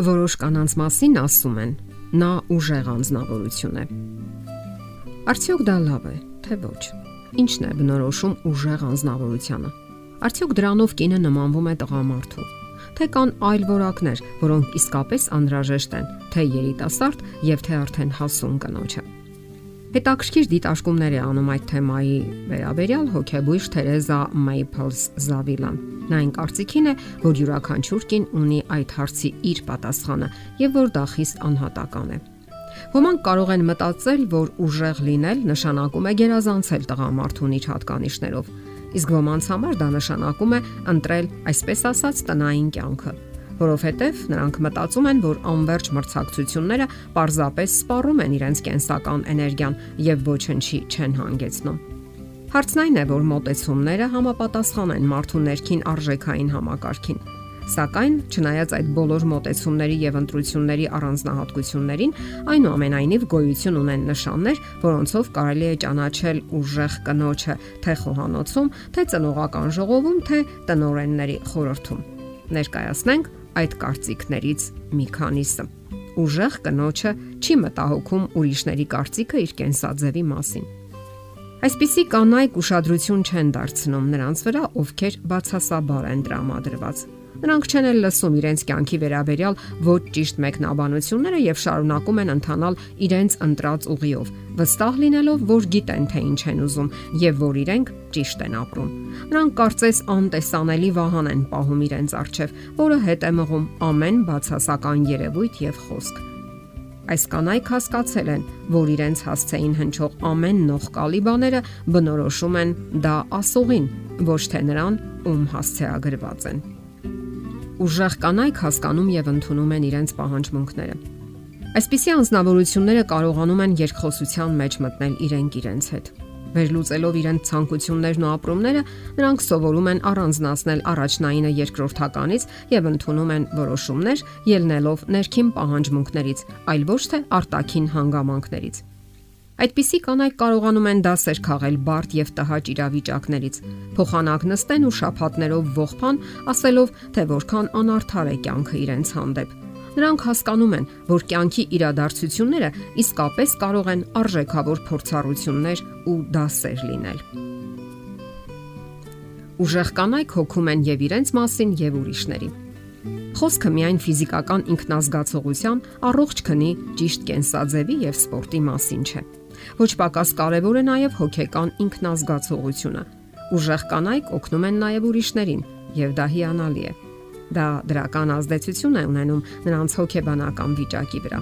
Որոշ կանանց մասին ասում են. նա ուժեղ անznավորություն է։ Արդյոք դա լավ է, թե ոչ։ Ինչն է բնորոշում ուժեղ անznավորությունը։ Արդյոք դրանով կինը նմանվում է տղամարդու։ Թե կան այլ որակներ, որոնք իսկապես անհրաժեշտ են, թե երիտասարդ եւ թե արդեն հասուն կնոջը։ Հետաքրքիր դիտարկումներ է անում այդ թեմայի վերաբերյալ հոկեբույժ Թերեզա Մեյփլս Զավիլան։ Նա այն կարծիքին է, որ յուրաքանչյուր կին ունի այդ հարցի իր պատասխանը եւ որ դա խիստ անհատական է։ Ոմանք կարող են մտածել, որ ուժեղ լինել նշանակում է գերազանցել տղամարդուն իր հատկանիշներով, իսկ ոմանց համար դա նշանակում է ընտրել, այսպես ասած, տնային կյանքը որովհետև նրանք մտածում են, որ անverջ մրցակցությունները պարզապես սպառում են իրենց կենսական էներգիան եւ ոչնչի չեն հանգեցնում։ Հարցն այն է, որ մտածումները համապատասխան են մարդու ներքին արժեքային համակարգին։ Սակայն, չնայած այդ բոլոր մտածումների եւ ընտրությունների առանձնահատկություններին, այնուամենայնիվ գոյություն ունեն նշաններ, որոնցով կարելի է ճանաչել ուժեղ կնոջը թե խոհանոցում, թե ծնողական ժողովում, թե տնորենների խորհրդում։ Ներկայացնենք այդ կարծիքներից մի քանիսը։ Ուժեղ կնոջը չի մտահոգում ուրիշների կարծիքը իր կենսաձևի մասին Այսպիսի կանայք ուշադրություն չեն դարձնում նրանց վրա, ովքեր բացասաբար են տրամադրված։ Նրանք չեն էլ լսում իրենց կյանքի վերաբերյալ ոչ ճիշտ մեկնաբանությունները եւ շարունակում են ընթանալ իրենց ընտրած ուղիով, վստահ լինելով, որ գիտեն թե ինչ են ուզում եւ որ իրենք ճիշտ են ապրում։ Նրանք կարծես անտեսանելի վահան են պահում իրենց առջև, որը հետ է մղում ամեն բացասական երևույթ եւ խոսք Այս կանայք հասկացել են, որ իրենց հասցեին հնչող ամեն նողկալի բաները բնորոշում են դա ասողին, ոչ թե նրան, ում հասցեագրված են։ Ուժեղ կանայք հասկանում եւ ընդունում են իրենց պահանջմունքները։ Այսպիսի անznավորությունները կարողանում են երկխոսության մեջ մտնել իրենք իրենց հետ Վերլուծելով իրենց ցանկություններն ու ապրումները, նրանք սովորում են առանձնացնել առաջնայինը երկրորդականից եւ ընդունում են որոշումներ, ելնելով ներքին պահանջմունքներից, այլ ոչ թե արտաքին հանգամանքներից։ Այդպիսի կանայք կարողանում են դասեր քաղել բարդ եւ տհաճ իրավիճակներից։ Փոխանակ նստեն ու շափատներով ողբան, ասելով, թե որքան անարդար է կյանքը իրենց հանդեպ Նրանք հասկանում են, որ կյանքի իրադարձությունները իսկապես կարող են արժեքավոր փորձառություններ ու դասեր լինել։ Ուժեղ կանայք հոգում են եւ իրենց մասին եւ ուրիշների։ Խոսքը միայն ֆիզիկական ինքնազգացողության, առողջ քնի, ճիշտ կենսաձևի եւ սպորտի մասին չէ։ Ոչ պակաս կարևոր է նաեւ հոգեկան ինքնազգացողությունը։ Ուժեղ կանայք օգնում են նաեւ ուրիշներին, եւ դա հիանալի է։ Դա դրական ազդեցություն է ունենում նրանց հոգեբանական վիճակի վրա։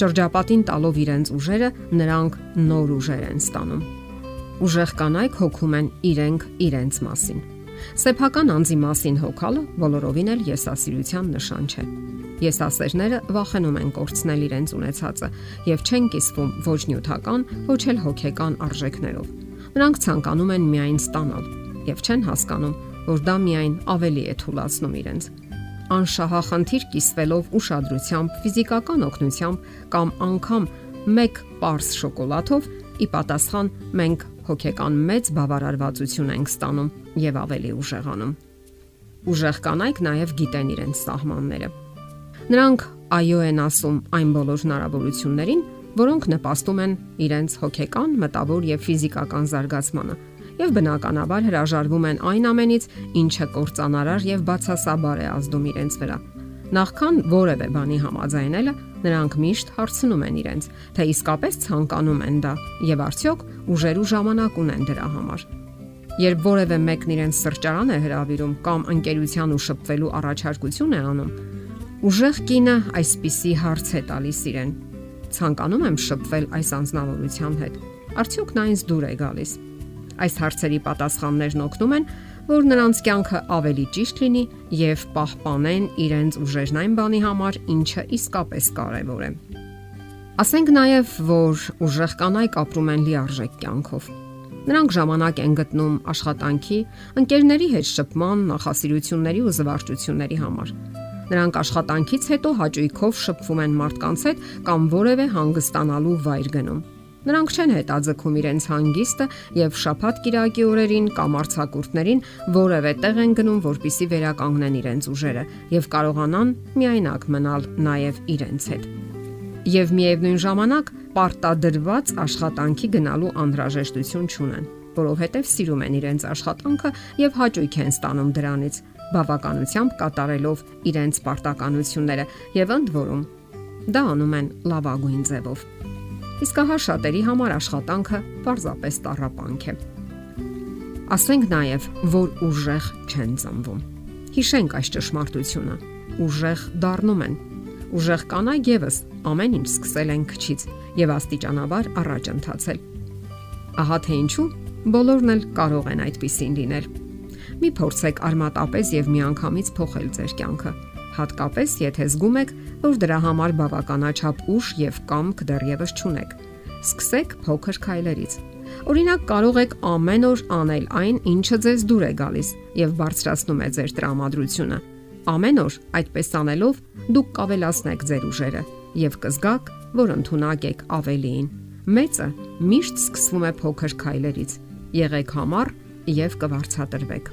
Շրջապատին տալով իրենց ուժերը, նրանք նոր ուժեր են ստանում։ Ուժեղ կանայք հոգում են իրենք իրենց մասին։ Սեփական անձի մասին հոգալը բոլորովին էլ եսասիրության նշան չէ։ Եսասերները վախենում են կորցնել իրենց ունեցածը եւ չեն կիսվում ոչ նյութական, ոչ էլ հոգեկան արժեքներով։ Նրանք ցանկանում են միայն ստանալ եւ չեն հասկանում, որ դա միայն ավելի է թուլացնում իրենց անշահախնդիր կիսվելով ուշադրությամբ, ֆիզիկական օգնությամբ կամ անգամ մեկ պարս շոկոլադով ի պատասխան մենք հոգեկան մեծ բավարարվածություն ենք ստանում եւ ավելի ուժեղանում։ Ուժեղ կանայք նաեւ գիտեն իրենց սահմանները։ Նրանք այո են ասում այն բոլոր հնարավորություններին, որոնք նպաստում են իրենց հոգեկան, մտավոր եւ ֆիզիկական զարգացմանը եւ բնականաբար հրաժարվում են այն ամենից, ինչը կործանարար եւ բացասաբար է ազդում իրենց վրա։ Նախքան որևէ բանի համաձայնելը, նրանք միշտ հարցնում են իրենց, թե իսկապես ցանկանում են դա եւ արդյոք ուժեր ու ժամանակ ունեն դրա համար։ Երբ որևէ մեկն իրենց սրճարան է հravirում կամ ընկերության ու շփվելու առաջարկություն է անում, ուժեղ կինը այսպիսի հարց է տալիս իրեն. ցանկանում եմ շփվել այս անznավորության հետ։ Արդյոք նա ինձ դուր է գալիս։ Այս հարցերի պատասխաններն օգնում են, որ նրանց կյանքը ավելի ճիշտ լինի եւ պահպանեն իրենց ուժերն այն բանի համար, ինչը իսկապես կարեւոր է։ Ասենք նաեւ, որ ուժեղ կանայք ապրում են լիարժեք կյանքով։ Նրանք ժամանակ են գտնում աշխատանքի, ընկերների հետ շփման, նախասիրությունների ու զվարճությունների համար։ Նրանք աշխատանքից հետո հաճույքով շփվում են մարդկանց հետ կամ որևէ հանգստանալու վայր գնում։ Նրանք չեն հետաձգում իրենց հանգիստը եւ շփաթ կիրակի օրերին կամ արցակուրտներին որևէ տեղ են գնում, որpիսի վերականգնեն իրենց ուժերը եւ կարողանան միայնակ մնալ նաեւ իրենց հետ։ Եվ միևնույն ժամանակ պարտադրված աշխատանքի գնալու անհրաժեշտություն չունեն, որովհետեւ սիրում են իրենց աշխատանքը եւ հաճույք են ստանում դրանից, բավականությամբ կատարելով իրենց պարտականությունները եւ ընդ որում դա անում են լավագույն ձևով։ Իսկ ահա շատերի համար աշխատանքը պարզապես տարապանք է։ Ասենք նաև, որ ուժեղ չեն ծնվում։ Հիշենք այս ճշմարտությունը։ Ուժեղ դառնում են։ Ուժեղ կանայք եւս ամեն ինչ սկսել են քչից եւ աստիճանաբար առաջ ընթացել։ Ահա թե ինչու բոլորն էլ կարող են այդպեսին լինել։ Մի փորձեք արմատապես եւ միանգամից փոխել ձեր կյանքը հատկապես եթե զգում եք, որ դրա համար բավականաչափ ուժ եւ կամք դեռևս չունեք։ Սկսեք փոքր քայլերից։ Օրինակ կարող եք ամեն օր անել այն, ինչը ձեզ դուր է գալիս եւ բարձրացնում է ձեր տրամադրությունը։ Ամեն օր այդպես անելով դուք կավելացնեք ձեր ուժերը եւ կզգաք, որ ընդունակ եք ավելիին։ Մեծը միշտ սկսվում է փոքր քայլերից։ Եղեք համառ եւ կվարցատրվեք։